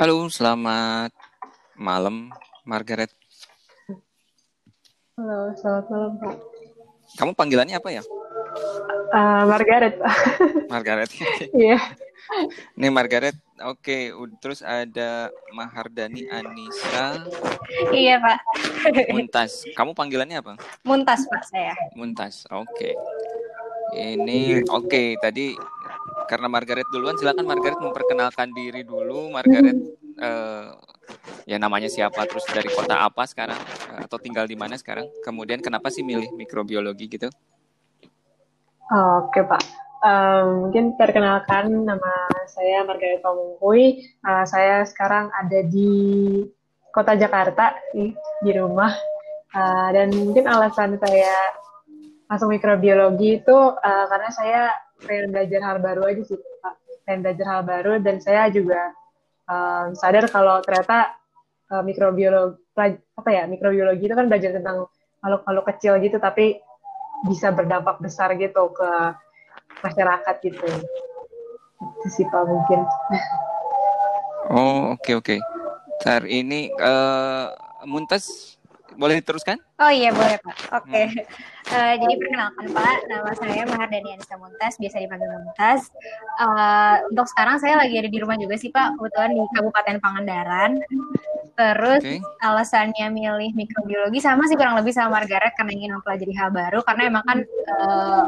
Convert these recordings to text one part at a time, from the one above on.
Halo, selamat malam, Margaret. Halo, selamat malam, Pak. Kamu panggilannya apa ya? Uh, Margaret. Margaret. Iya. Nih Margaret, oke. Terus ada Mahardani Anissa. Iya Pak. Muntas. Kamu panggilannya apa? Muntas Pak saya. Muntas, oke. Ini oke. Tadi karena Margaret duluan, silakan Margaret memperkenalkan diri dulu. Margaret, uh, ya namanya siapa, terus dari kota apa sekarang, uh, atau tinggal di mana sekarang? Kemudian kenapa sih milih mikrobiologi gitu? Oke Pak. Um, mungkin perkenalkan nama saya Margaret Pamungkui. Uh, saya sekarang ada di kota Jakarta nih di rumah. Uh, dan mungkin alasan saya masuk mikrobiologi itu uh, karena saya pengen belajar hal baru aja sih Pak. Pengen belajar hal baru dan saya juga um, sadar kalau ternyata uh, mikrobiologi apa ya mikrobiologi itu kan belajar tentang makhluk-makhluk kecil gitu tapi bisa berdampak besar gitu ke masyarakat gitu. Itu sih Pak mungkin. Oh oke okay, oke. Okay. Ini uh, Muntas boleh diteruskan? Oh iya boleh Pak. Oke. Okay. Hmm. Uh, jadi perkenalkan Pak, nama saya Mahardani Anissa Muntas, biasa dipanggil Muntas. Uh, untuk sekarang saya lagi ada di rumah juga sih Pak, kebetulan di Kabupaten Pangandaran. Terus okay. alasannya milih mikrobiologi sama sih kurang lebih sama Margaret karena ingin mempelajari hal baru karena emang kan uh,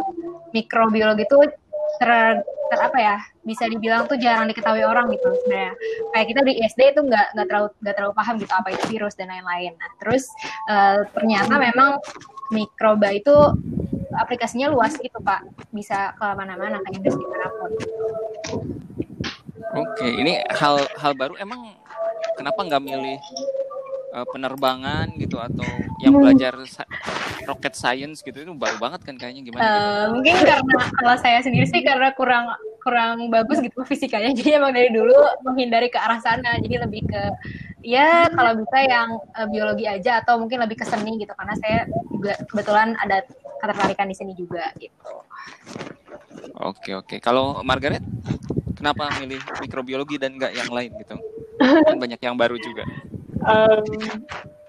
mikrobiologi itu ter, ter apa ya bisa dibilang tuh jarang diketahui orang gitu sebenarnya. Kayak kita di SD itu nggak nggak terlalu nggak terlalu paham gitu apa itu virus dan lain-lain. Nah terus uh, ternyata memang mikroba itu aplikasinya luas gitu pak. Bisa ke mana-mana ke industri mana pun oke ini hal hal baru. Emang kenapa nggak milih uh, penerbangan gitu atau yang belajar sa rocket science gitu itu baru banget kan kayaknya gimana? Uh, gitu? Mungkin karena kalau saya sendiri sih karena kurang kurang bagus gitu fisikanya jadi emang dari dulu menghindari ke arah sana jadi lebih ke ya kalau bisa yang uh, biologi aja atau mungkin lebih ke seni gitu karena saya juga kebetulan ada ketertarikan di sini juga gitu. Oke oke. Kalau Margaret, kenapa milih mikrobiologi dan enggak yang lain gitu? Kan banyak yang baru juga um,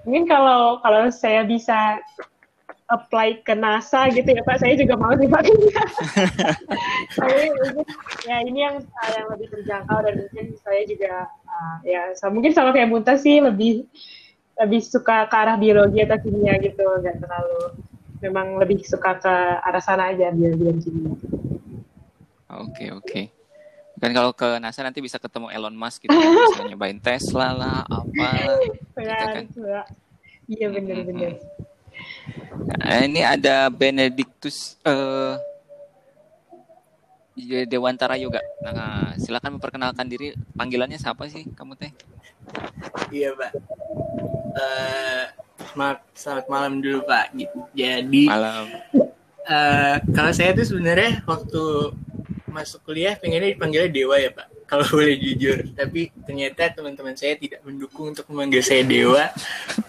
mungkin kalau kalau saya bisa apply ke NASA gitu ya Pak, saya juga mau sih Pak. ya ini yang yang lebih terjangkau dan mungkin saya juga uh, ya so, mungkin sama kayak Munta sih lebih lebih suka ke arah biologi atau kimia gitu, nggak terlalu memang lebih suka ke arah sana aja biologi dan kimia. Oke okay, oke. Okay. Dan kalau ke NASA nanti bisa ketemu Elon Musk gitu, bisa nyobain Tesla lah, apa lah, gitu kan. Iya benar-benar. Nah, ini ada Benedictus uh, Dewantara Yoga. Nah, silakan memperkenalkan diri. Panggilannya siapa sih kamu teh? Iya, Pak. Uh, selamat, selamat malam dulu, Pak. Jadi, malam. Uh, kalau saya tuh sebenarnya waktu masuk kuliah pengennya dipanggilnya Dewa ya Pak, kalau boleh jujur. Tapi ternyata teman-teman saya tidak mendukung untuk memanggil saya Dewa.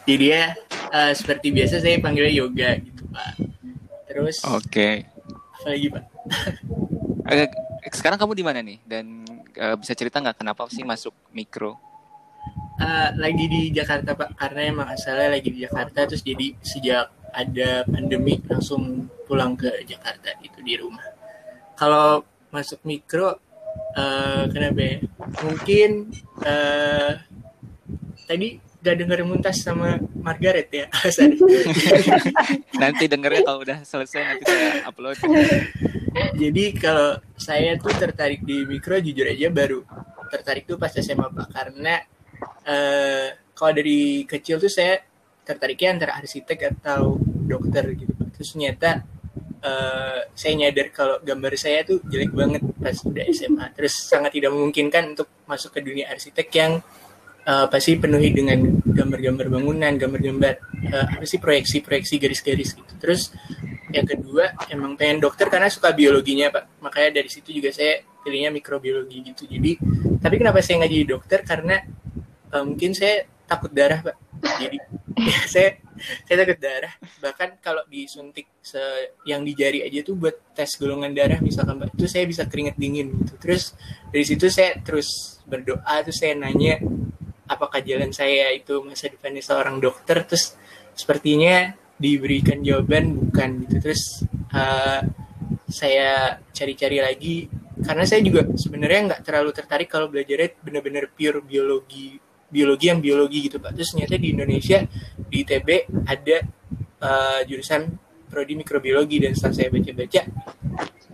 Jadi ya uh, seperti biasa saya panggilnya Yoga gitu Pak. Terus Oke. Okay. Apa lagi Pak? Sekarang kamu di mana nih? Dan uh, bisa cerita nggak kenapa sih masuk mikro? Uh, lagi di Jakarta Pak, karena emang asalnya lagi di Jakarta terus jadi sejak ada pandemi langsung pulang ke Jakarta itu di rumah. Kalau masuk mikro uh, kenapa? Ya? Mungkin uh, tadi udah denger muntas sama Margaret ya? Nanti dengernya kalau udah selesai nanti saya upload. Jadi kalau saya tuh tertarik di mikro jujur aja baru tertarik tuh pas SMA pak. Karena uh, kalau dari kecil tuh saya tertariknya antara arsitek atau dokter gitu terus ternyata uh, saya nyadar kalau gambar saya tuh jelek banget pas udah SMA. Terus sangat tidak memungkinkan untuk masuk ke dunia arsitek yang uh, pasti penuhi dengan gambar-gambar bangunan, gambar-gambar uh, apa sih proyeksi-proyeksi garis-garis gitu. Terus yang kedua emang pengen dokter karena suka biologinya pak. Makanya dari situ juga saya pilihnya mikrobiologi gitu. Jadi tapi kenapa saya nggak jadi dokter karena uh, mungkin saya takut darah pak. Jadi saya saya takut darah. Bahkan kalau disuntik se yang di jari aja tuh buat tes golongan darah misalkan mbak. Itu saya bisa keringet dingin gitu. Terus dari situ saya terus berdoa terus saya nanya apakah jalan saya itu masa depannya seorang dokter? Terus sepertinya diberikan jawaban bukan gitu. Terus uh, saya cari-cari lagi. Karena saya juga sebenarnya nggak terlalu tertarik kalau belajarnya benar-benar pure biologi biologi yang biologi gitu pak. Terus ternyata di Indonesia di ITB ada uh, jurusan prodi mikrobiologi. Dan setelah saya baca-baca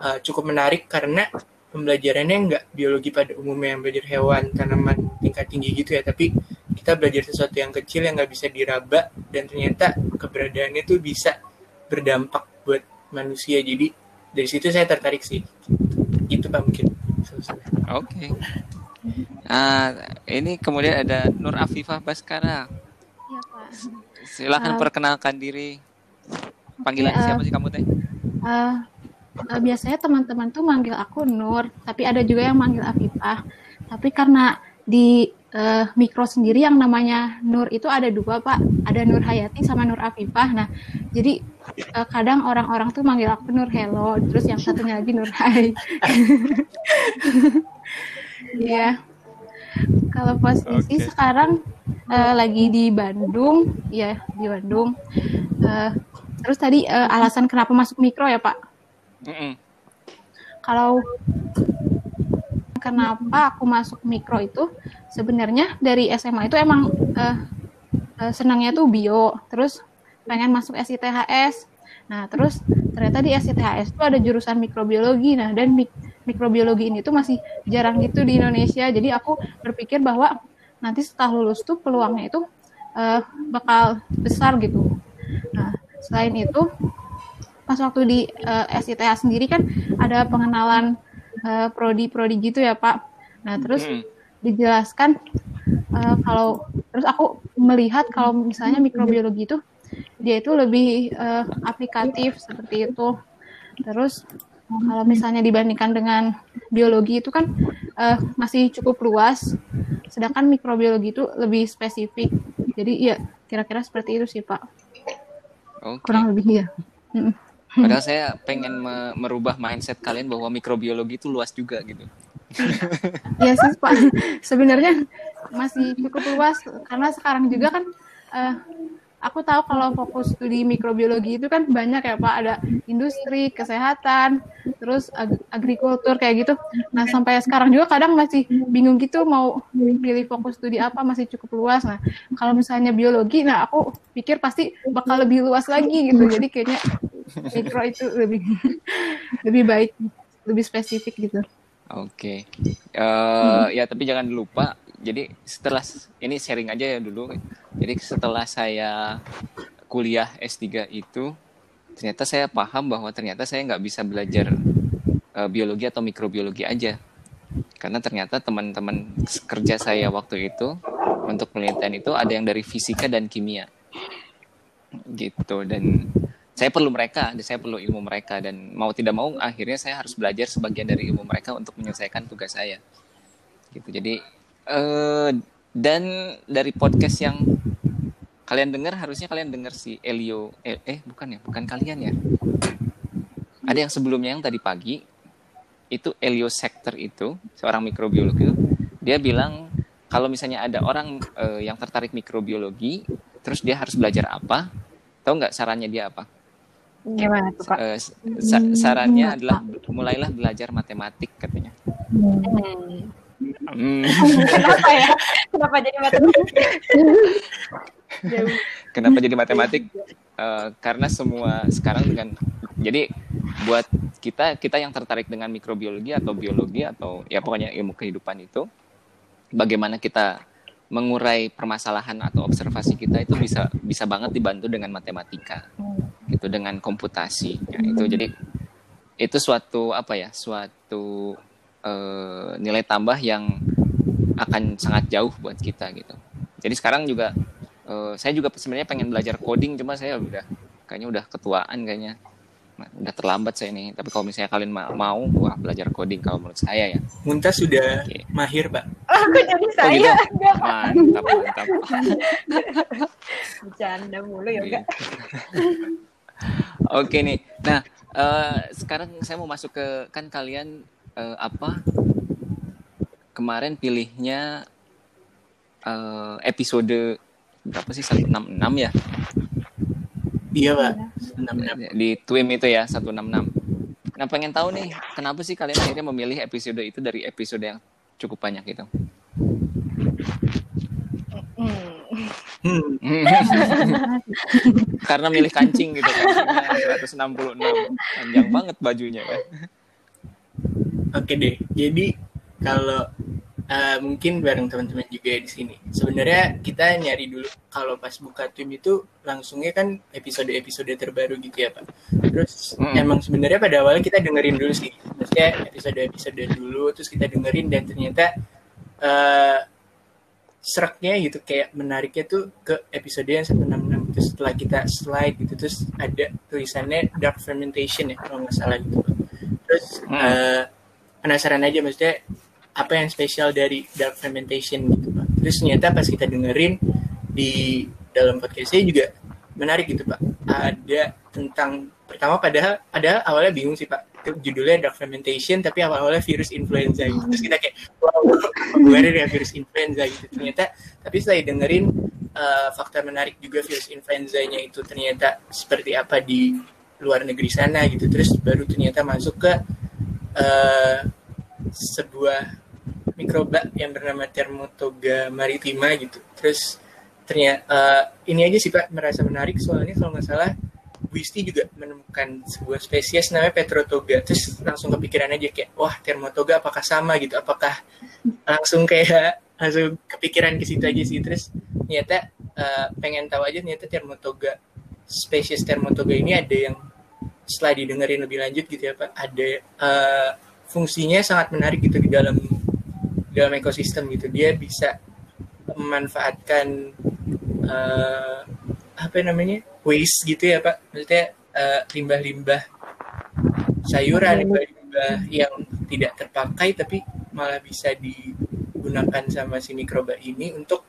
uh, cukup menarik karena pembelajarannya nggak biologi pada umumnya yang belajar hewan tanaman tingkat tinggi gitu ya. Tapi kita belajar sesuatu yang kecil yang nggak bisa diraba dan ternyata keberadaannya tuh bisa berdampak buat manusia. Jadi dari situ saya tertarik sih. Itu pak mungkin. Oke. okay. Uh, ini kemudian ada Nur Afifah Baskara. Iya, Pak. Silakan uh, perkenalkan diri. Panggilan uh, siapa sih kamu teh? Uh, uh, biasanya teman-teman tuh manggil aku Nur, tapi ada juga yang manggil Afifah. Tapi karena di uh, mikro sendiri yang namanya Nur itu ada dua pak, ada Nur Hayati sama Nur Afifah. Nah, jadi uh, kadang orang-orang tuh manggil aku Nur Hello, terus yang satunya lagi Nur Hai. Iya. Kalau posisi okay. sekarang uh, lagi di Bandung, ya di Bandung. Uh, terus tadi uh, alasan kenapa masuk mikro ya Pak? Mm -mm. Kalau kenapa aku masuk mikro itu sebenarnya dari SMA itu emang uh, uh, senangnya tuh bio, terus pengen masuk SITHS. Nah terus ternyata di SITHS itu ada jurusan mikrobiologi, nah dan mik mikrobiologi ini tuh masih jarang gitu di Indonesia. Jadi aku berpikir bahwa nanti setelah lulus tuh peluangnya itu uh, bakal besar gitu. Nah, selain itu pas waktu di uh, eh, SITH sendiri kan ada pengenalan uh, prodi-prodi gitu ya Pak. Nah terus hmm. dijelaskan uh, kalau terus aku melihat kalau misalnya mikrobiologi itu dia itu lebih uh, aplikatif seperti itu. Terus kalau misalnya dibandingkan dengan biologi itu kan uh, masih cukup luas, sedangkan mikrobiologi itu lebih spesifik. Jadi ya kira-kira seperti itu sih Pak. Okay. Kurang lebih ya. Padahal saya pengen me merubah mindset kalian bahwa mikrobiologi itu luas juga gitu. Iya sih Pak. Sebenarnya masih cukup luas karena sekarang juga kan uh, aku tahu kalau fokus studi mikrobiologi itu kan banyak ya Pak, ada industri, kesehatan, terus ag agrikultur kayak gitu. Nah, sampai sekarang juga kadang masih bingung gitu mau pilih fokus studi apa, masih cukup luas. Nah, kalau misalnya biologi, nah aku pikir pasti bakal lebih luas lagi gitu. Jadi kayaknya mikro itu lebih lebih baik, lebih spesifik gitu. Oke. Okay. Uh, hmm. ya tapi jangan lupa jadi setelah ini sharing aja ya dulu. Jadi setelah saya kuliah S3 itu ternyata saya paham bahwa ternyata saya nggak bisa belajar uh, biologi atau mikrobiologi aja. Karena ternyata teman-teman kerja saya waktu itu untuk penelitian itu ada yang dari fisika dan kimia. Gitu dan saya perlu mereka, saya perlu ilmu mereka dan mau tidak mau akhirnya saya harus belajar sebagian dari ilmu mereka untuk menyelesaikan tugas saya. Gitu. Jadi Uh, dan dari podcast yang kalian dengar harusnya kalian dengar si Elio eh, eh bukan ya? Bukan kalian ya? Ada yang sebelumnya yang tadi pagi itu Elio Sector itu seorang mikrobiolog itu dia bilang kalau misalnya ada orang uh, yang tertarik mikrobiologi terus dia harus belajar apa? Tahu nggak sarannya dia apa? Gimana tuh pak uh, sa sarannya adalah mulailah belajar matematik katanya. Hmm. Hmm. Kenapa ya? Kenapa jadi matematik? Kenapa jadi matematik? Uh, karena semua sekarang dengan jadi buat kita kita yang tertarik dengan mikrobiologi atau biologi atau ya pokoknya ilmu kehidupan itu bagaimana kita mengurai permasalahan atau observasi kita itu bisa bisa banget dibantu dengan matematika gitu dengan komputasi ya, itu jadi itu suatu apa ya suatu uh, nilai tambah yang akan sangat jauh buat kita gitu. Jadi sekarang juga uh, saya juga sebenarnya pengen belajar coding cuma saya udah kayaknya udah ketuaan kayaknya udah terlambat saya nih tapi kalau misalnya kalian mau wah belajar coding kalau menurut saya ya Muntah sudah okay. mahir pak aku jadi Oh saya. gitu? Enggak, Mantap, mantap. bercanda mulu ya enggak. Oke nih. Nah, eh, sekarang saya mau masuk ke kan kalian eh, apa? Kemarin pilihnya eh, episode berapa sih 166 ya? Iya pak. Enam enam. Di Twim itu ya 166. Nah, pengen tahu nih, kenapa sih kalian akhirnya memilih episode itu dari episode yang cukup banyak itu? Hmm. Hmm. Karena milih kancing gitu kancingnya 166. Panjang banget bajunya kan. Oke deh. Jadi kalau eh, mungkin bareng teman-teman juga di sini. Sebenarnya kita nyari dulu kalau pas buka tim itu langsungnya kan episode-episode terbaru gitu ya pak. Terus Mm. emang sebenarnya pada awalnya kita dengerin dulu sih. Maksudnya episode-episode dulu terus kita dengerin dan ternyata eh seraknya gitu kayak menariknya tuh ke episode yang 166 itu setelah kita slide gitu terus ada tulisannya dark fermentation ya kalau nggak salah gitu terus Hmm. eh, penasaran aja maksudnya apa yang spesial dari dark fermentation gitu pak? Terus ternyata pas kita dengerin di dalam podcastnya juga menarik gitu pak. Ada tentang pertama padahal padahal awalnya bingung sih pak. Judulnya dark fermentation tapi awal-awalnya virus influenza gitu. Terus kita kayak wow gue ya virus influenza gitu. Ternyata tapi setelah dengerin eh, fakta menarik juga virus influenzanya itu ternyata seperti apa di luar negeri sana gitu. Terus baru ternyata masuk ke eh, sebuah mikroba yang bernama Thermotoga maritima gitu. Terus ternyata eh, ini aja sih pak merasa menarik soalnya kalau nggak salah Wisti juga menemukan sebuah spesies namanya Petrotoga. Terus langsung kepikiran aja kayak wah Thermotoga apakah sama gitu? Apakah langsung kayak langsung kepikiran ke situ aja sih? Terus ternyata eh, pengen tahu aja ternyata Thermotoga spesies Thermotoga ini ada yang setelah didengerin lebih lanjut gitu ya Pak ada eh, fungsinya sangat menarik gitu di dalam dalam ekosistem gitu. Dia bisa memanfaatkan eh, apa namanya waste gitu ya Pak. Maksudnya eh, limbah-limbah sayuran limbah-limbah yang tidak terpakai tapi malah bisa digunakan sama si mikroba ini untuk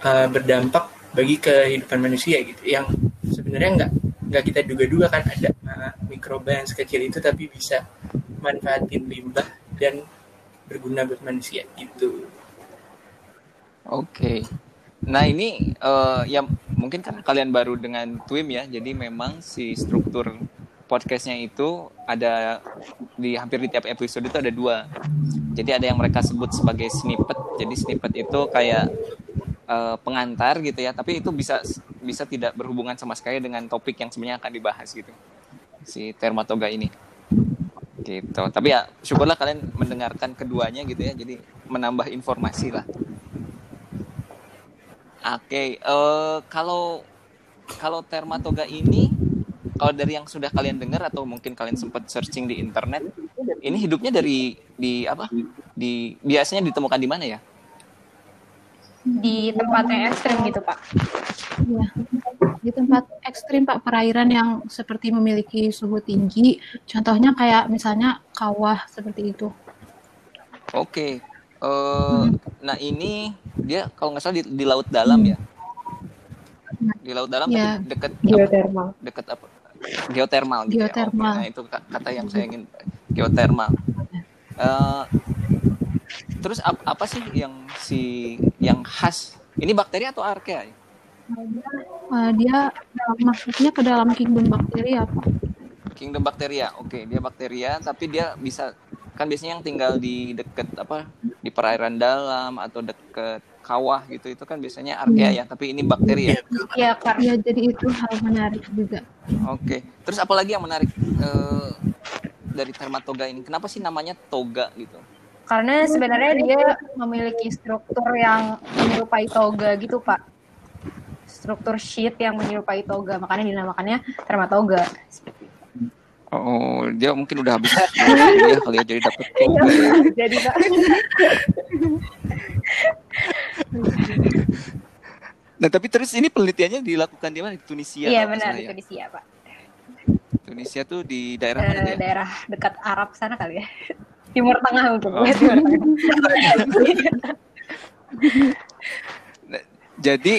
eh, berdampak bagi kehidupan manusia gitu. Yang sebenarnya nggak nggak kita duga-duga kan ada eh, mikroba yang sekecil itu tapi bisa manfaatin limbah dan berguna buat manusia gitu. Oke. Nah ini eh, ya mungkin kan kalian baru dengan Twim ya, jadi memang si struktur podcastnya itu ada di hampir di tiap episode itu ada dua. Jadi ada yang mereka sebut sebagai snippet. Jadi snippet itu kayak eh, pengantar gitu ya, tapi itu bisa bisa tidak berhubungan sama sekali dengan topik yang sebenarnya akan dibahas gitu. Si Termatoga ini. Gitu. Tapi ya syukurlah kalian mendengarkan keduanya gitu ya, jadi menambah informasi lah. Oke, eh, kalau kalau Termatoga ini, kalau dari yang sudah kalian dengar atau mungkin kalian sempat searching di internet, ini hidupnya dari di apa? Di biasanya ditemukan di mana ya? Di tempat yang ekstrim gitu, Pak. Iya. Di tempat ekstrim Pak perairan yang seperti memiliki suhu tinggi, contohnya kayak misalnya kawah seperti itu. Oke, eh, nah ini dia kalau nggak salah di, di laut dalam ya? Di laut dalam Ya. dekat geothermal. dekat apa? Geotermal gitu ya. Geotermal. Nah, itu ka- kata yang saya ingin geotermal. Eh, terus ap- apa sih yang si yang khas? Ini bakteri atau archaea? Eh, dia maksudnya ke dalam kingdom bakteri ya Pak. Kingdom bakteria. Oke, dia bakteria tapi dia bisa kan biasanya yang tinggal di deket apa di perairan dalam atau deket kawah gitu itu kan biasanya archaea ya, tapi ini bakteri ya. Iya, betul, Pak. Ya, karena Ya jadi itu hal menarik juga. Oke. Terus apa lagi yang menarik eh, dari Termatoga ini? Kenapa sih namanya toga gitu? Karena sebenarnya dia memiliki struktur yang menyerupai toga gitu, Pak. Struktur sheet yang menyerupai toga, makanya dinamakannya Termatoga. Oh, dia mungkin udah habis kuliah kali ya jadi dapet toga. ya. Jadi, Pak. Nah, tapi terus ini penelitiannya dilakukan di mana? Di Tunisia. Iya, benar di ya. Tunisia, Pak. Tunisia tuh di daerah mana Eh, ya? daerah dekat Arab sana kali ya. Timur Tengah mungkin. ya, Timur Tengah. Nah, Jadi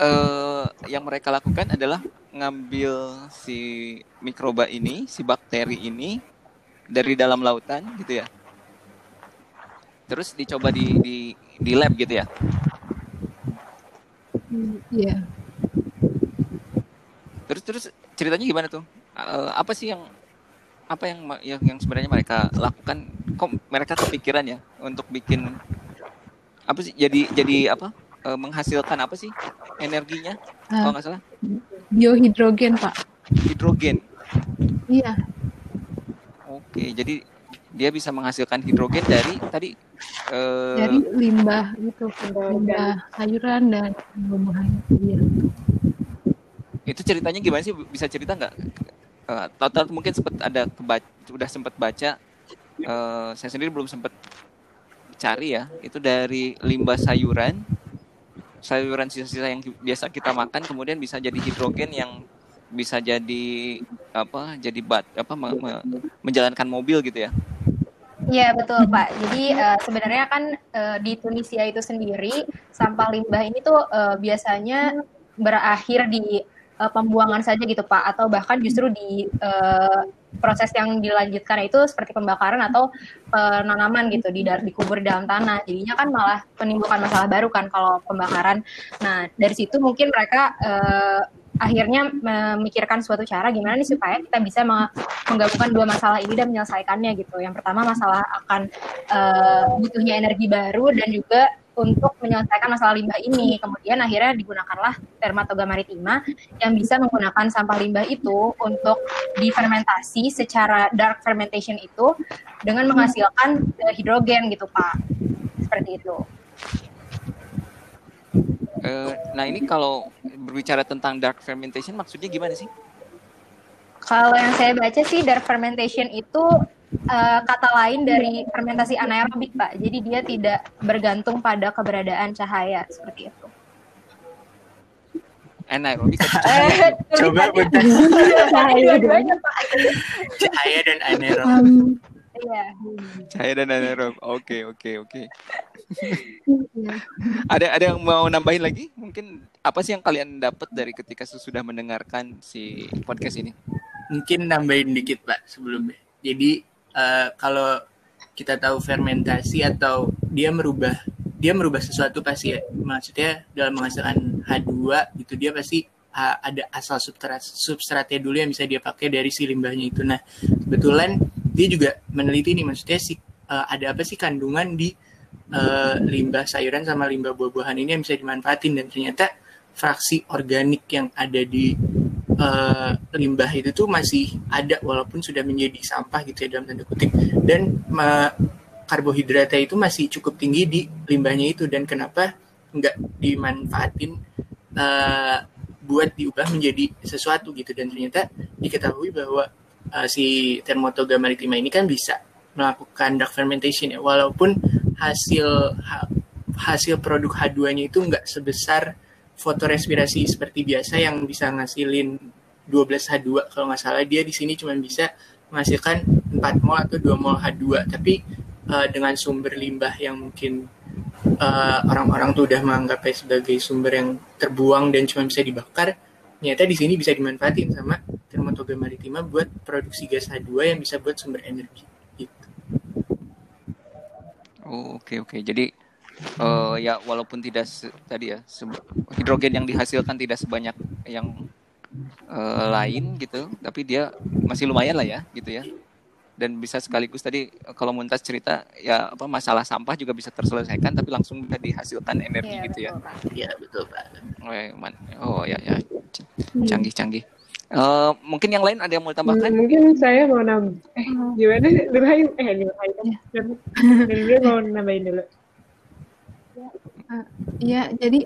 eh yang mereka lakukan adalah ngambil si mikroba ini, si bakteri ini dari dalam lautan gitu ya. Terus dicoba di di di lab gitu ya. Hmm, Iya. Terus terus ceritanya gimana tuh? Eh, apa sih yang apa yang yang, yang sebenarnya mereka lakukan? Kok mereka kepikiran ya untuk bikin apa sih? Jadi jadi apa? Eh, menghasilkan apa sih energinya? Ah. Kalau nggak salah Biohidrogen, Pak. hidrogen. Iya. Oke, jadi dia bisa menghasilkan hidrogen dari tadi eh, Dari limbah gitu. Limbah Limbah sayuran dan buah-buahan. Iya. itu ceritanya gimana sih? Bisa cerita nggak? Eh, Total mungkin sempat ada kebaca, udah sempat baca. eh, saya sendiri belum sempat cari ya. Itu dari limbah sayuran, sayuran sisa-sisa yang biasa kita makan, kemudian bisa jadi hidrogen yang bisa jadi apa? Jadi bat apa? me- me- menjalankan mobil gitu ya? Iya betul Pak. Jadi eh, sebenarnya kan eh, di Tunisia itu sendiri sampah limbah ini tuh eh, biasanya berakhir di eh, pembuangan saja gitu Pak, atau bahkan justru di eh, proses yang dilanjutkan itu seperti pembakaran atau penanaman gitu di dikubur di dalam tanah. Jadinya kan malah menimbulkan masalah baru kan kalau pembakaran. Nah dari situ mungkin mereka eh, akhirnya memikirkan suatu cara gimana nih supaya kita bisa meng- menggabungkan dua masalah ini dan menyelesaikannya gitu. Yang pertama masalah akan eh, butuhnya energi baru dan juga untuk menyelesaikan masalah limbah ini. Kemudian akhirnya digunakanlah Dermatoga maritima yang bisa menggunakan sampah limbah itu untuk difermentasi secara dark fermentation itu dengan menghasilkan hidrogen gitu Pak. Seperti itu. Eh, nah ini kalau berbicara tentang dark fermentation maksudnya gimana sih? Kalau yang saya baca sih dark fermentation itu eh, kata lain dari fermentasi anaerobik, Pak. Jadi dia tidak bergantung pada keberadaan cahaya seperti itu. Anaerobik Eh, Coba bentar. Cahaya Pak. Cahaya dan anaerob. Um, Iya. cahaya dan anaerob. Oke oke oke. iya. Ada ada yang mau nambahin lagi? Mungkin apa sih yang kalian dapat dari ketika sudah mendengarkan si podcast ini? Mungkin nambahin dikit Pak sebelumnya. Jadi eh, kalau kita tahu fermentasi atau dia merubah dia merubah sesuatu pasti ya. Maksudnya dalam menghasilkan H2 gitu dia pasti ada asal substrat substratnya dulu yang bisa dia pakai dari si limbahnya itu. Nah, kebetulan dia juga meneliti nih maksudnya si eh, ada apa sih kandungan di eh, limbah sayuran sama limbah buah-buahan ini yang bisa dimanfaatin dan ternyata fraksi organik yang ada di eh, limbah itu tuh masih ada walaupun sudah menjadi sampah gitu ya dalam tanda kutip. Dan ma- karbohidratnya itu masih cukup tinggi di limbahnya itu dan kenapa nggak dimanfaatin eh, buat diubah menjadi sesuatu gitu. Dan ternyata diketahui bahwa eh, si Thermotoga maritima ini kan bisa melakukan dark fermentation ya. Walaupun hasil ha- hasil produk H2-nya itu nggak sebesar fotorespirasi seperti biasa yang bisa ngasilin 12 H2 kalau nggak salah dia di sini cuma bisa menghasilkan 4 mol atau 2 mol H2 tapi eh, dengan sumber limbah yang mungkin eh, orang-orang tuh udah menganggapnya sebagai sumber yang terbuang dan cuma bisa dibakar ternyata di sini bisa dimanfaatin sama Thermotoga maritima buat produksi gas H2 yang bisa buat sumber energi gitu. Oh, oke oke. Jadi eh, ya walaupun tidak se- tadi ya se- hidrogen yang dihasilkan tidak sebanyak yang eh, lain gitu, tapi dia masih lumayan lah ya gitu ya. Dan bisa sekaligus tadi eh, kalau Muntas cerita ya apa masalah sampah juga bisa terselesaikan tapi langsung bisa dihasilkan energi Iya, gitu ya. betul, Pak. Ya betul Pak. Oh, ya, man- oh ya ya canggih canggih. Eh, mungkin yang lain ada yang mau tambahkan? Hmm, mungkin saya mau nambah. Eh, gimana? Nurhain? Eh, Nurhain. Dan dia mau nambahin dulu. Iya, jadi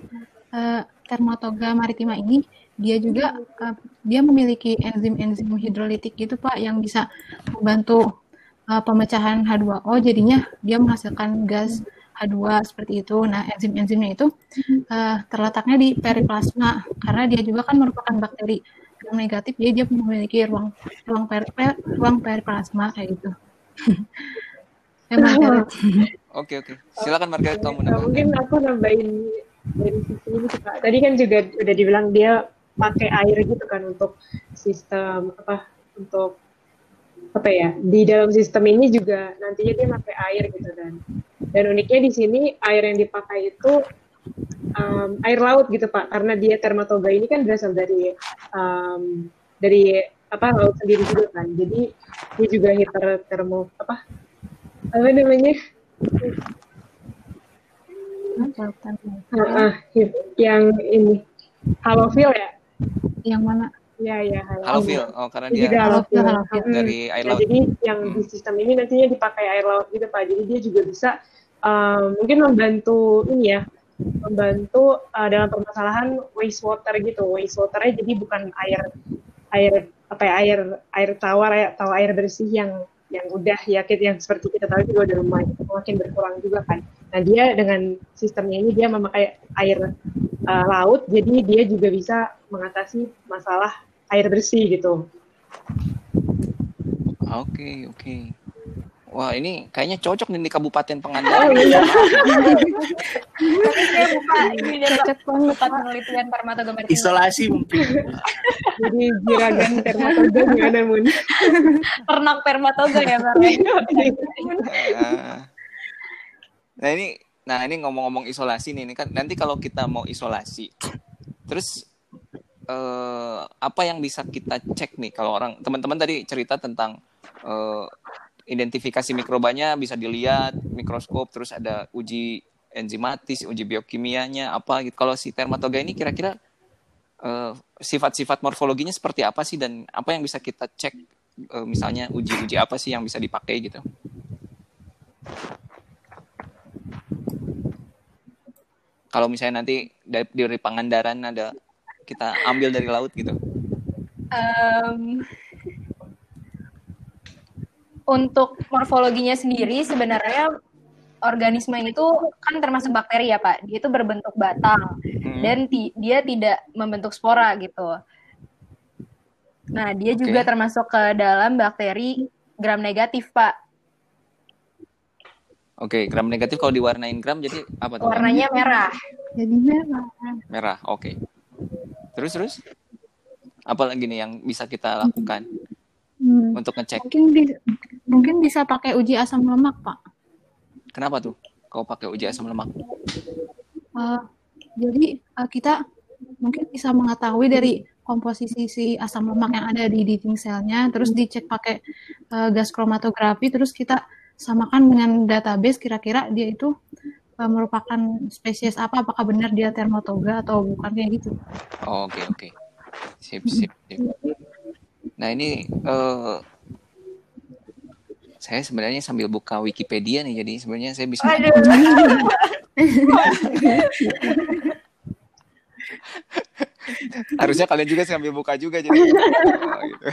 eh, Thermotoga maritima ini dia juga eh, dia memiliki enzim-enzim hidrolitik gitu Pak yang bisa membantu eh, pemecahan H2O jadinya dia menghasilkan gas H2 seperti itu. Nah, enzim-enzimnya itu eh, terletaknya di periplasma karena dia juga kan merupakan bakteri yang negatif jadi dia memiliki ruang ruang peri, pe- ruang periplasma kayak gitu. ya Margaret. Oke oke. Silakan Margaret kamu Nah, mungkin aku nambahin dari sisi ini Pak. Tadi kan juga udah dibilang dia pakai air gitu kan untuk sistem apa untuk apa ya di dalam sistem ini juga nantinya dia pakai air gitu kan dan uniknya di sini air yang dipakai itu um, air laut gitu pak karena dia termatoga ini kan berasal dari um, dari apa laut sendiri juga kan jadi dia juga heater termo apa apa namanya Ah, ah, yang ini halofil ya Yang mana? ya ya Halo Phil. Oh karena Dia juga halofil halofil. Mm. dari air Nah, laut. jadi yang di sistem ini nantinya dipakai air laut gitu pak. Jadi dia juga bisa um, mungkin membantu ini ya, membantu uh, dalam permasalahan wastewater gitu. Wastewaternya jadi bukan air air apa ya air air tawar ya atau air bersih yang yang udah ya yang seperti kita tahu juga udah lumayan makin berkurang juga kan. Nah dia dengan sistemnya ini dia memakai air uh, laut, jadi dia juga bisa mengatasi masalah air bersih gitu. Oke oke. Wah ini kayaknya cocok nih di Kabupaten Pangandaran. Oh, iya. Saya buka ini banget, tempat penelitian. Isolasi mungkin. Jadi jiragan dermatoga gimana mun? Ternak Permatoga ya, Bang. Ah. nah ini nah ini ngomong-ngomong isolasi nih ini kan nanti kalau kita mau isolasi terus eh, apa yang bisa kita cek nih kalau orang teman-teman tadi cerita tentang eh, identifikasi mikrobanya bisa dilihat mikroskop terus ada uji enzimatis uji biokimianya apa gitu. Kalau si dermatoga ini kira-kira eh, sifat-sifat morfologinya seperti apa sih? Dan apa yang bisa kita cek eh, misalnya uji-uji apa sih yang bisa dipakai gitu? Kalau misalnya nanti dari, dari Pangandaran ada kita ambil dari laut gitu. Em, untuk morfologinya sendiri sebenarnya organisme itu kan termasuk bakteri ya Pak. Dia itu berbentuk batang Hmm. dan ti- dia tidak membentuk spora gitu. Nah, dia Oke. juga termasuk ke dalam bakteri gram negatif Pak. Oke, gram negatif kalau diwarnain gram jadi apa tuh? Warnanya merah. Jadi merah. Merah. Oke. Terus terus apa lagi nih yang bisa kita lakukan Hmm. untuk ngecek? Mungkin mungkin bisa pakai uji asam lemak, Pak. Kenapa tuh? Kau pakai uji asam lemak? Eh, jadi eh, kita mungkin bisa mengetahui dari komposisi si asam lemak yang ada di dinding selnya, terus dicek pakai eh, gas kromatografi, terus kita samakan dengan database kira-kira dia itu eh, merupakan spesies apa, apakah benar dia termatoga atau bukan kayak gitu. Oh, Oke oke. Sip sip. sip. Nah ini eh saya sebenarnya sambil buka Wikipedia nih, jadi sebenarnya saya bisa harusnya kalian juga sambil buka juga jadi Oh, gitu.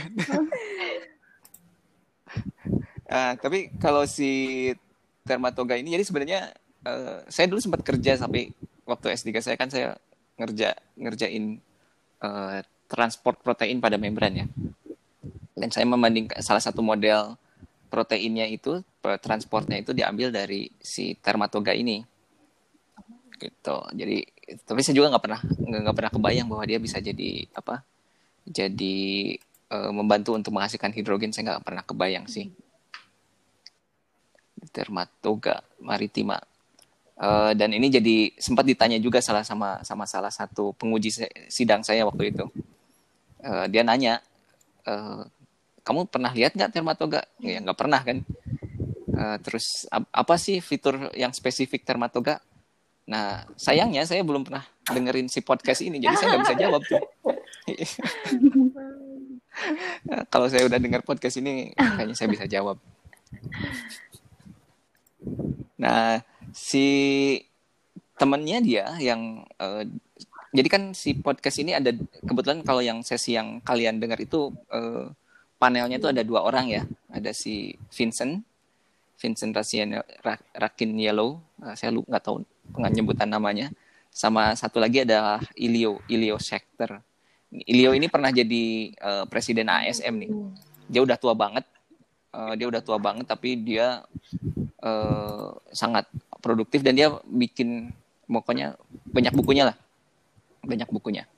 Ah, tapi kalau si dermatoga ini jadi sebenarnya eh, saya dulu sempat kerja sampai waktu S3 saya kan saya ngerja ngerjain eh, transport protein pada membran ya dan saya membandingkan salah satu model proteinnya itu transportnya itu diambil dari si dermatoga ini. Gitu. Jadi tapi saya juga nggak pernah nggak pernah kebayang bahwa dia bisa jadi apa jadi eh, membantu untuk menghasilkan hidrogen. Saya nggak pernah kebayang sih. Dermatoga maritima. Eh, dan ini jadi sempat ditanya juga salah sama sama salah satu penguji sidang saya waktu itu. Eh, dia nanya eh, kamu pernah lihat nggak dermatoga ya nggak pernah kan Eh, terus ap- apa sih fitur yang spesifik dermatoga Nah, sayangnya saya belum pernah dengerin si podcast ini, jadi saya nggak bisa jawab tuh. Kalau saya udah dengar podcast ini, kayaknya saya bisa jawab. Nah, si temennya dia yang eh, jadi kan si podcast ini ada kebetulan kalau yang sesi yang kalian dengar itu eh, panelnya itu ada dua orang ya, ada si Vincent, Vincent Rasian Ra- Rakin Yellow, Eh, saya lu nggak tahu penyebutan namanya, sama satu lagi ada Ilio Ilio Schechter. Ilio ini pernah jadi eh, presiden ASM nih. Dia udah tua banget, Eh, dia udah tua banget tapi dia eh, sangat produktif dan dia bikin pokoknya banyak bukunya lah banyak bukunya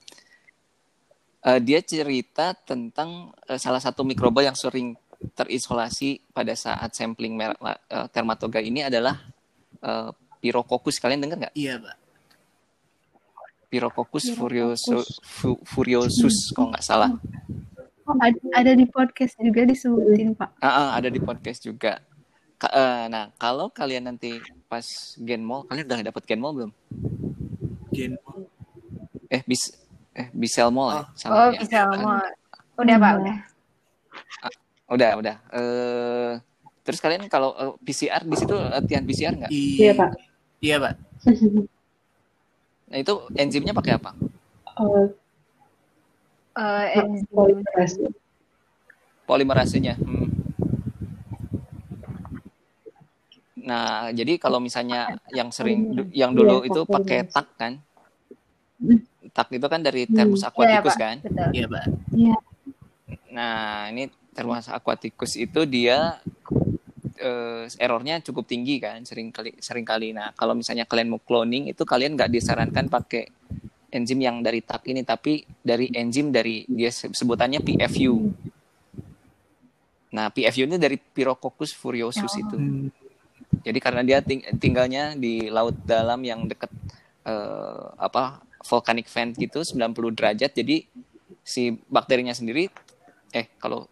Eh, dia cerita tentang eh, salah satu mikroba yang sering terisolasi pada saat sampling mer- eh, dermatoga ini adalah eh, Pirococcus kalian dengar nggak Iya, Pak. Pirococcus Pirococcus. furiosus, fu- furiosus kalau nggak salah Oh, ada, ada di podcast juga disebutin, Pak. Ah, ah, ada di podcast juga. Ka- eh, nah, kalau kalian nanti pas Genmol, kalian udah dapat Genmol belum? Gen Eh, bis eh Bisel Mall ya? Oh. Salah Oh, ya? bisa Kan? mau. Udah, Pak, udah. Udah, udah. Eh, terus kalian kalau eh, PCR di situ latihan PCR nggak? Iya, Pak. Iya, Pak. Nah, itu enzimnya pakai apa? Eh, Eh, enzim. polimerase. Polimerasenya. Hmm. Nah, jadi kalau misalnya yang sering yang dulu Iya, itu pakai tak kan? Tak itu kan dari termus Iya, aquaticus Pak. kan? Betul. Iya, Pak. Nah, ini termas aquaticus itu dia eh, errornya cukup tinggi kan, sering kali sering kali. Nah, kalau misalnya kalian mau cloning itu kalian nggak disarankan pakai enzim yang dari tak ini, tapi dari enzim dari dia se- sebutannya PFU. Nah, PFU ini dari Pirococcus furiosus Oh. itu. Hmm. Jadi karena dia ting- tinggalnya di laut dalam yang dekat eh, apa volcanic vent gitu 90 derajat. Jadi si bakterinya sendiri eh kalau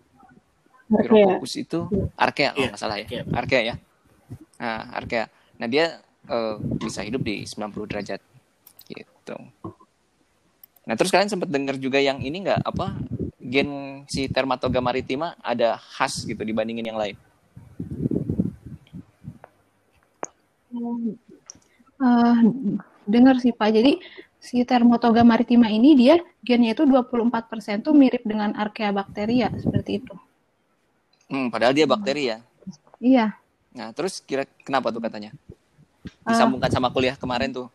Arkea. Pirococcus itu archaea kalau Iya, nggak salah ya. archaea. Archaea ya. Nah, archaea. Nah, dia eh, bisa hidup di 90 derajat gitu. Nah, terus kalian sempat dengar juga yang ini nggak apa gen si Dermatoga maritima ada khas gitu dibandingin yang lain. Eh, dengar sih Pak. Jadi si Thermotoga maritima ini dia gennya itu 24% tuh mirip dengan Archaea bacteria seperti itu. Hmm, padahal dia bakteri ya. Iya. Nah, terus kira kenapa tuh katanya? Ah. Disambungkan sama kuliah kemarin tuh.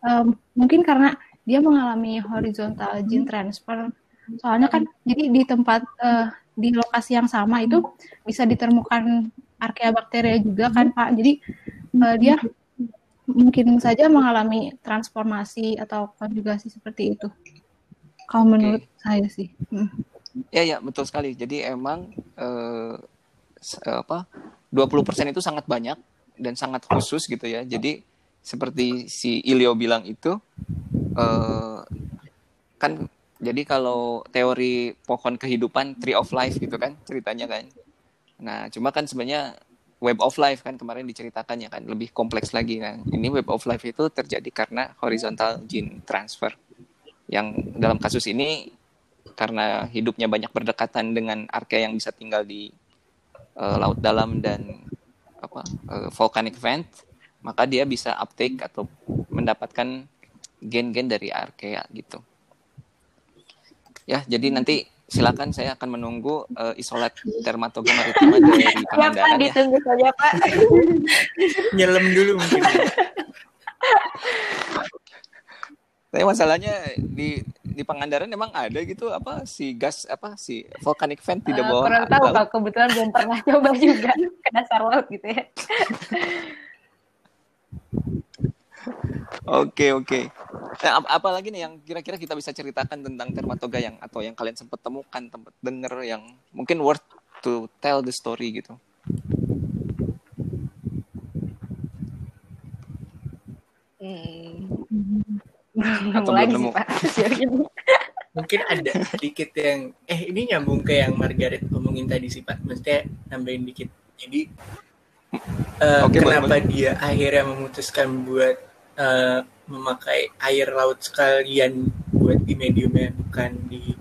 Em, mungkin karena dia mengalami horizontal gene transfer. Soalnya kan jadi di tempat eh, di lokasi yang sama itu bisa ditemukan Archaea bacteria juga kan Pak. Jadi eh, dia mungkin saja mengalami transformasi atau konjugasi seperti itu. Kalau menurut saya sih. Hmm. Ya ya betul sekali. Jadi emang eh, eh, apa 20% itu sangat banyak dan sangat khusus gitu ya. Jadi seperti si Ilio bilang itu eh, kan jadi kalau teori pohon kehidupan tree of life gitu kan ceritanya kan. Nah, cuma kan sebenarnya web of life kan kemarin diceritakan ya kan lebih kompleks lagi kan. Ini web of life itu terjadi karena horizontal gene transfer. Yang dalam kasus ini karena hidupnya banyak berdekatan dengan archaea yang bisa tinggal di eh, laut dalam dan apa eh, volcanic vent, maka dia bisa uptake atau mendapatkan gen-gen dari archaea gitu. Ya, jadi nanti silakan saya akan menunggu eh, isolat dermatoga maritima dari Ya, Pak, Pangandaran ya. ditunggu saja, Pak. Nyelem dulu mungkin. Tapi masalahnya di di Pangandaran emang ada gitu apa si gas apa si volcanic vent di Eh, bawah kurang tahu? Pak. Kebetulan belum pernah coba juga ke dasar laut gitu ya. Oke oke. Nah, ap- apa lagi nih yang kira-kira kita bisa ceritakan tentang dermatoga yang atau yang kalian sempat temukan, tempat denger yang mungkin worth to tell the story gitu. Hmm. Atau Belum lagi nemu. Pak. Mungkin ada sedikit yang eh ini nyambung ke yang Margaret omongin tadi sih Pak. Maksudnya nambahin dikit. Jadi eh, Oke, boleh, kenapa dia akhirnya memutuskan buat eh, memakai air laut sekalian buat di mediumnya bukan di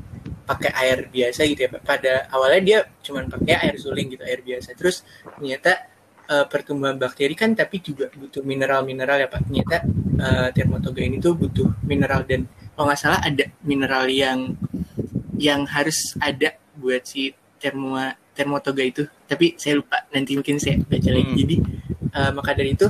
pakai air biasa gitu ya. Pada awalnya dia cuma pakai air suling gitu, air biasa. Terus ternyata eh, pertumbuhan bakteri kan tapi juga butuh mineral-mineral ya Pak. Ternyata Thermotoga ini tuh butuh mineral dan kalau nggak salah ada mineral yang yang harus ada buat si termo termotoga itu tapi saya lupa nanti mungkin saya baca lagi Hmm. jadi eh, maka dari itu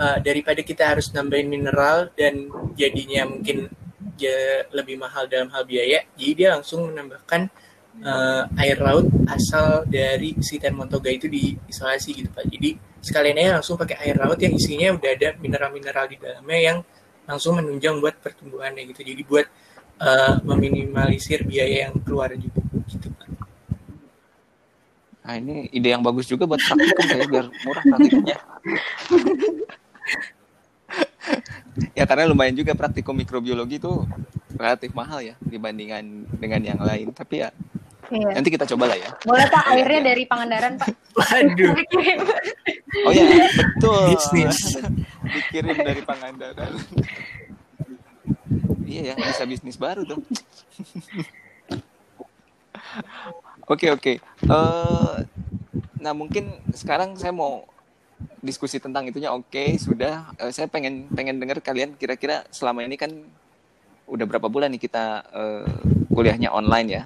eh, daripada kita harus nambahin mineral dan jadinya mungkin ya lebih mahal dalam hal biaya jadi dia langsung menambahkan eh, air laut asal dari si termotoga itu diisolasi gitu pak jadi sekalian aja langsung pakai air laut yang isinya udah ada mineral-mineral di dalamnya yang langsung menunjang buat pertumbuhannya gitu. Jadi buat uh, meminimalisir biaya yang keluar juga gitu Pak. Nah ini ide yang bagus juga buat praktikum kayak biar murah praktikumnya. ya karena lumayan juga praktikum mikrobiologi itu relatif mahal ya dibandingkan dengan yang lain. Tapi ya Iya. nanti kita coba lah ya. Boleh Pak, airnya dari Pangandaran Pak. Waduh, Oh ya betul. bisnis. Dikirim dari Pangandaran. iya ya bisa bisnis baru tuh. Oke oke. Eh, nah mungkin sekarang saya mau diskusi tentang itunya oke sudah. Eh, saya pengen pengen dengar kalian kira-kira selama ini kan udah berapa bulan nih kita eh, kuliahnya online ya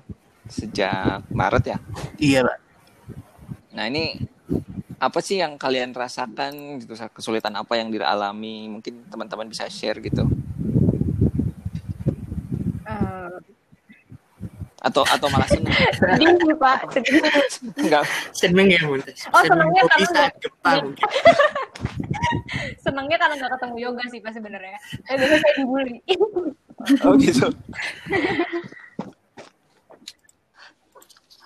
sejak Maret ya. Iya Pak. Nah ini apa sih yang kalian rasakan gitu kesulitan apa yang dialami mungkin teman-teman bisa share gitu atau atau malah seneng Sedih sih Pak, sedih. enggak Seneng ya Muntas. Oh, Seneng senengnya karena saat nggak- gempa mungkin. Senengnya karena nggak ketemu yoga sih Pak sebenarnya. Eh, biasanya saya dibully. oh gitu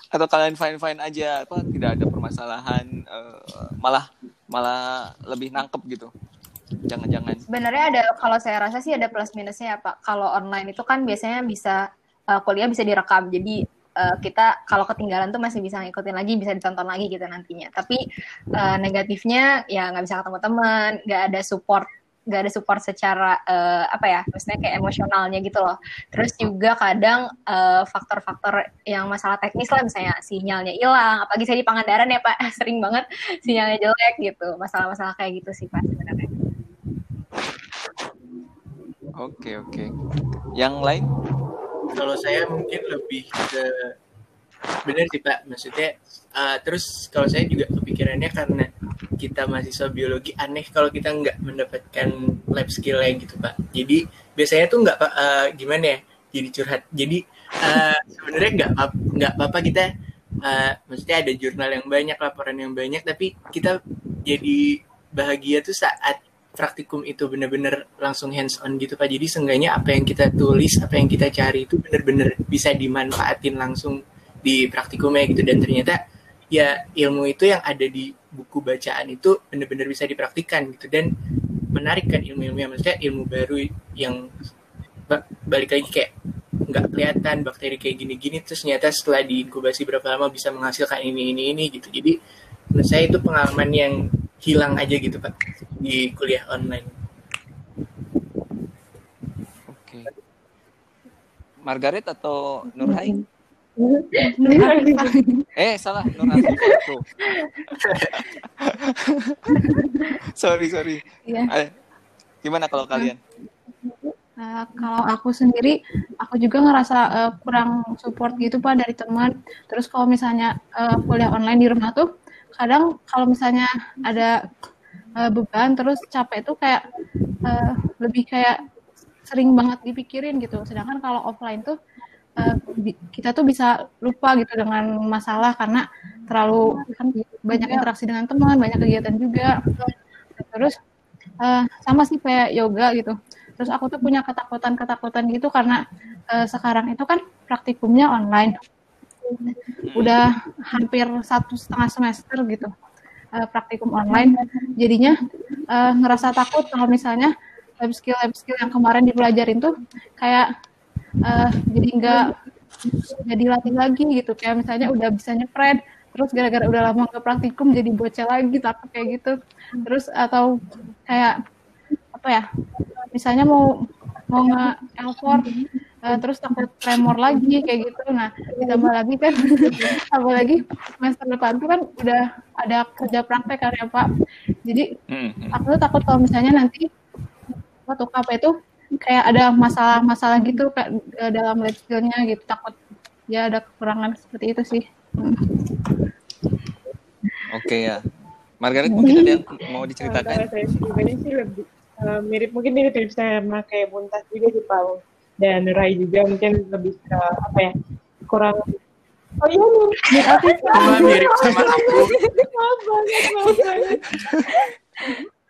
atau kalian fine fine aja apa tidak ada permasalahan eh, malah malah lebih nangkep gitu jangan-jangan Sebenarnya ada kalau saya rasa sih ada plus minusnya ya Pak. Kalau online itu kan biasanya bisa uh, kuliah bisa direkam. Jadi uh, kita kalau ketinggalan tuh masih bisa ngikutin lagi, bisa ditonton lagi gitu nantinya. Tapi uh, negatifnya ya nggak bisa ketemu teman, nggak ada support nggak ada support secara uh, apa ya maksudnya kayak emosionalnya gitu loh. Terus juga kadang uh, faktor-faktor yang masalah teknis lah misalnya sinyalnya hilang apalagi saya di Pangandaran ya pak. Sering banget sinyalnya jelek gitu masalah-masalah kayak gitu sih pak sebenarnya. Oke oke. Yang lain Kalau saya mungkin lebih ke benar sih Pak. Maksudnya uh, terus kalau saya juga kepikirannya karena kita mahasiswa biologi aneh kalau kita nggak mendapatkan lab skill yang gitu Pak. Jadi biasanya tuh nggak Pak, uh, gimana ya? Jadi curhat. Jadi uh, sebenarnya nggak nggak apa-apa kita uh, maksudnya ada jurnal yang banyak, laporan yang banyak, tapi kita jadi bahagia tuh saat praktikum itu benar-benar langsung hands on gitu Pak. Jadi seenggaknya apa yang kita tulis, apa yang kita cari itu benar-benar bisa dimanfaatin langsung di praktikumnya gitu. Dan ternyata ya ilmu itu yang ada di buku bacaan itu benar-benar bisa dipraktikkan gitu. Dan menarik kan ilmu-ilmu yang maksudnya ilmu baru yang ba- balik lagi kayak nggak kelihatan bakteri kayak gini-gini. Terus ternyata setelah diinkubasi berapa lama bisa menghasilkan ini ini ini gitu. Jadi menurut saya itu pengalaman yang hilang aja gitu pak di kuliah online. Oke. Margaret atau Nurhai? Eh salah Nurhai. Tuh. sorry sorry. Iya. Eh, gimana kalau kalian? Nah, kalau aku sendiri, aku juga ngerasa eh, kurang support gitu pak dari teman. Terus kalau misalnya eh, kuliah online di rumah tuh, kadang kalau misalnya ada eh, beban terus capek tuh kayak eh, lebih kayak sering banget dipikirin gitu. Sedangkan kalau offline tuh bi- kita tuh bisa lupa gitu dengan masalah karena terlalu kan banyak interaksi dengan teman, banyak kegiatan juga. Terus eh, sama sih kayak yoga gitu. Terus aku tuh punya ketakutan-ketakutan gitu karena eh, sekarang itu kan praktikumnya online. Udah hampir satu setengah semester gitu eh, praktikum online. Jadinya eh, ngerasa takut kalau misalnya lab skill lab skill yang kemarin dipelajarin tuh kayak eh, jadi nggak jadi latih lagi gitu. Kayak misalnya udah bisa nyepret, terus gara-gara udah lama ke praktikum jadi bocah lagi takut kayak gitu. Terus atau kayak apa ya misalnya mau mau nge elfor terus takut tremor lagi kayak gitu. Nah ditambah lagi kan apalagi semester depan tuh kan udah ada kerja praktek kan ya pak. Jadi Hmm, hmm. aku tuh takut kalau misalnya nanti waktu KP itu kayak ada masalah-masalah gitu kayak eh, dalam skillnya gitu. Takut ya ada kekurangan seperti itu sih. Hmm. oke ya. Margaret mungkin ada yang mau Kalau diceritakan saya pribadi sih lebih eh, mirip mungkin mirip mirip sama kayak Buntas juga sih Pak dan Rai juga mungkin lebih ke apa ya kurang Oh iya Nur. Nur Afifah. Sama mirip sama aku. Maaf banget, maaf banget.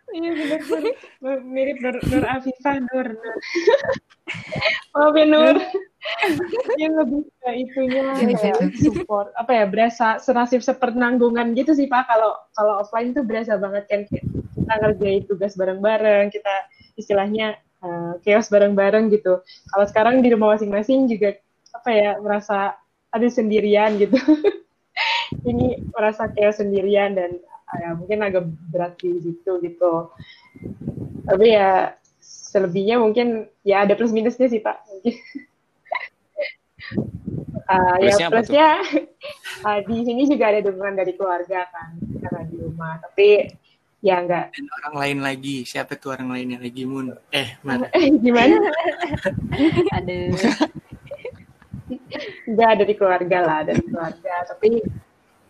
Iya benar. Mirip Nur, Nur Afifah, Nur. Nur. Maaf ya Nur. Yang lebih ke itunya kayak support. Apa ya, berasa senasib sepenanggungan gitu sih Pak. Kalau kalau offline tuh berasa banget kan kita ngerjain tugas bareng-bareng, kita istilahnya uh, chaos bareng-bareng gitu. Kalau sekarang di rumah masing-masing juga apa ya merasa ada sendirian gitu. Ini merasa chaos sendirian dan uh, ya, mungkin agak berat di situ gitu. Tapi ya selebihnya mungkin ya ada plus minusnya sih Pak. Uh, ya Plusnya apa plusnya uh, di sini juga ada dukungan dari keluarga kan karena di rumah. Tapi ya enggak Dan orang lain lagi. Siapa tuh orang lainnya lagi, Mun? Eh, mana? gimana? Aduh. Enggak dari keluarga lah, dari keluarga. Tapi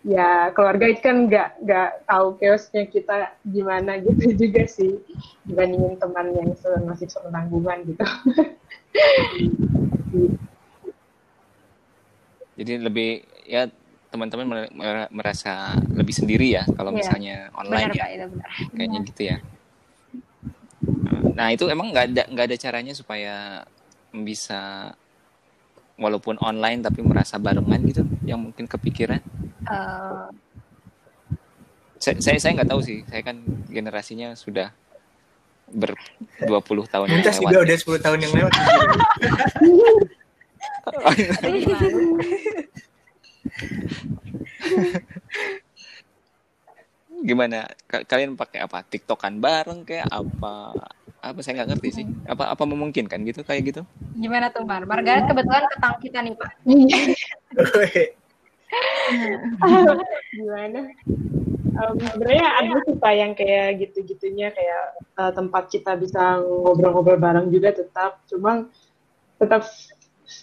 ya keluarga itu kan nggak nggak tahu chaosnya kita gimana gitu juga sih dibandingin teman yang masih sepenanggungan gitu. Jadi lebih ya teman-teman mer- mer- merasa lebih sendiri ya kalau Iya. misalnya Benar online ya. Pak, itu benar. Kayaknya gitu ya. Nah, itu emang nggak ada nggak ada caranya supaya bisa walaupun online tapi merasa barengan gitu yang mungkin kepikiran. Eh, Saya saya saya nggak tahu sih. Saya kan generasinya sudah ber 20 tahun yang lewat. juga udah 10 tahun yang lewat. Gimana? Gimana? Ka- Kalian pakai apa? TikTokan bareng kayak apa? Apa saya nggak ngerti sih. Apa apa memungkinkan gitu kayak gitu? Gimana tuh Mar? Margaret kebetulan ketang kita nih Pak. gimana? Um, sebenarnya ada sih Pak yang kayak gitu-gitunya kayak uh, tempat kita bisa ngobrol-ngobrol bareng juga tetap, cuma tetap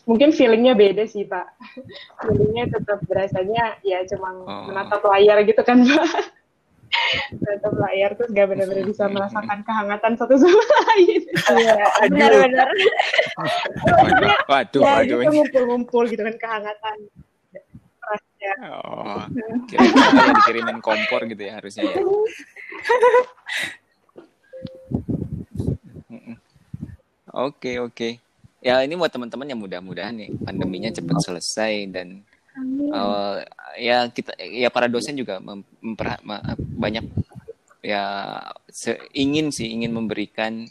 mungkin feelingnya beda sih Pak. feelingnya tetap berasanya ya cuma Oh. menatap layar gitu kan Pak. menatap layar terus gak benar-benar bisa merasakan kehangatan satu sama lain. Iya, Benar-benar. Waduh, ya waduh. gitu ngumpul-ngumpul gitu kan kehangatan. Oh, kira kira dikirimin kompor gitu ya harusnya ya. Oke, oke. Ya ini buat teman-teman yang mudah-mudahan nih pandeminya cepat selesai dan eh, ya kita ya para dosen juga mem- memper- banyak ya se- ingin sih ingin memberikan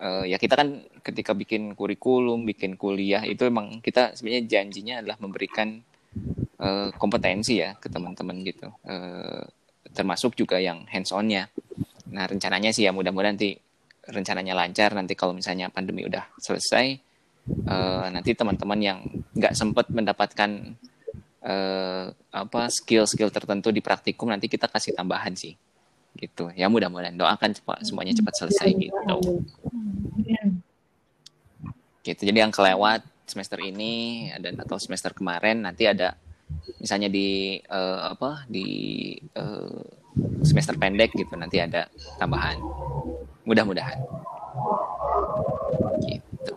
eh, ya kita kan ketika bikin kurikulum, bikin kuliah itu emang kita sebenarnya janjinya adalah memberikan eh, kompetensi ya ke teman-teman gitu. Eh, termasuk juga yang hands on-nya. Nah, rencananya sih ya mudah-mudahan nanti rencananya lancar nanti kalau misalnya pandemi udah selesai eh, nanti teman-teman yang nggak sempat mendapatkan eh, apa skill-skill tertentu di praktikum nanti kita kasih tambahan sih. Gitu. Ya mudah-mudahan. Doakan cepat semuanya cepat selesai gitu. Gitu. Jadi yang kelewat semester ini dan atau semester kemarin nanti ada misalnya di eh, apa di eh, semester pendek gitu nanti ada tambahan mudah-mudahan gitu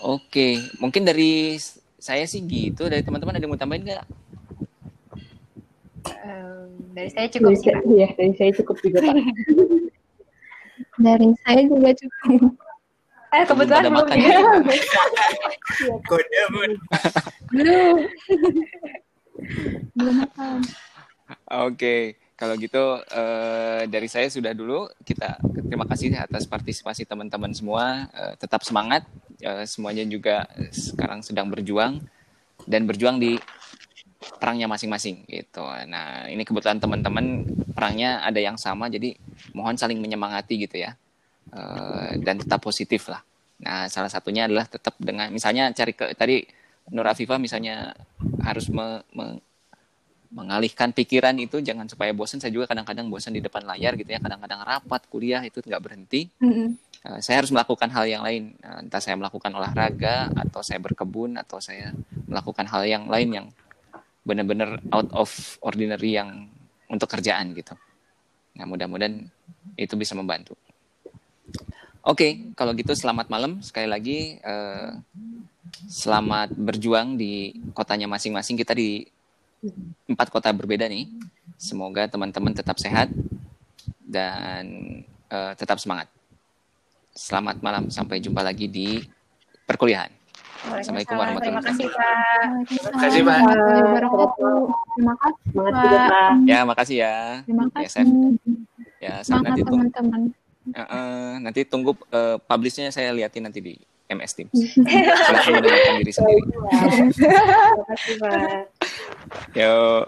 oke mungkin dari saya sih gitu dari teman-teman ada yang mau tambahin nggak Eh, dari saya cukup Dari sih. saya, iya, dari saya cukup juga Pak. Dari saya juga cukup. Eh kebetulan belum makan ya. Kode Mun. Belum. Belum makan. Oke, kalau gitu eh, dari saya sudah dulu. Kita terima kasih atas partisipasi teman-teman semua. Eh, tetap semangat. Eh, semuanya juga sekarang sedang berjuang dan berjuang di perangnya masing-masing gitu. Nah, ini kebetulan teman-teman perangnya ada yang sama, jadi mohon saling menyemangati gitu ya. Eh, dan tetap positif lah. Nah, salah satunya adalah tetap dengan misalnya cari ke tadi Nur Afifah misalnya harus me- me- mengalihkan pikiran itu jangan supaya bosan saya juga kadang-kadang bosan di depan layar gitu ya kadang-kadang rapat kuliah itu nggak berhenti. Mm-mm. Eh, saya harus melakukan hal yang lain. Eh, entah saya melakukan olahraga atau saya berkebun atau saya melakukan hal yang lain yang benar-benar out of ordinary yang untuk kerjaan gitu. Nah mudah-mudahan itu bisa membantu. Oke kalau gitu selamat malam sekali lagi. Eh, selamat berjuang di kotanya masing-masing. Kita di empat kota berbeda nih. Semoga teman-teman tetap sehat dan eh, tetap semangat. Selamat malam, sampai jumpa lagi di perkuliahan. Assalamualaikum Terima warahmatullahi kasih Pak. Terima kasih, Pak. wabarakatuh. Terima kasih, Pak. Ya, makasih ya. Terima Ya, kasih. Ya, saya Semangat nanti teman-teman. Eh, eh, nanti tunggu eh, publishnya saya liatin nanti di MS Teams. Silakan mendengarkan diri sendiri. Terima kasih, Pak. Yo.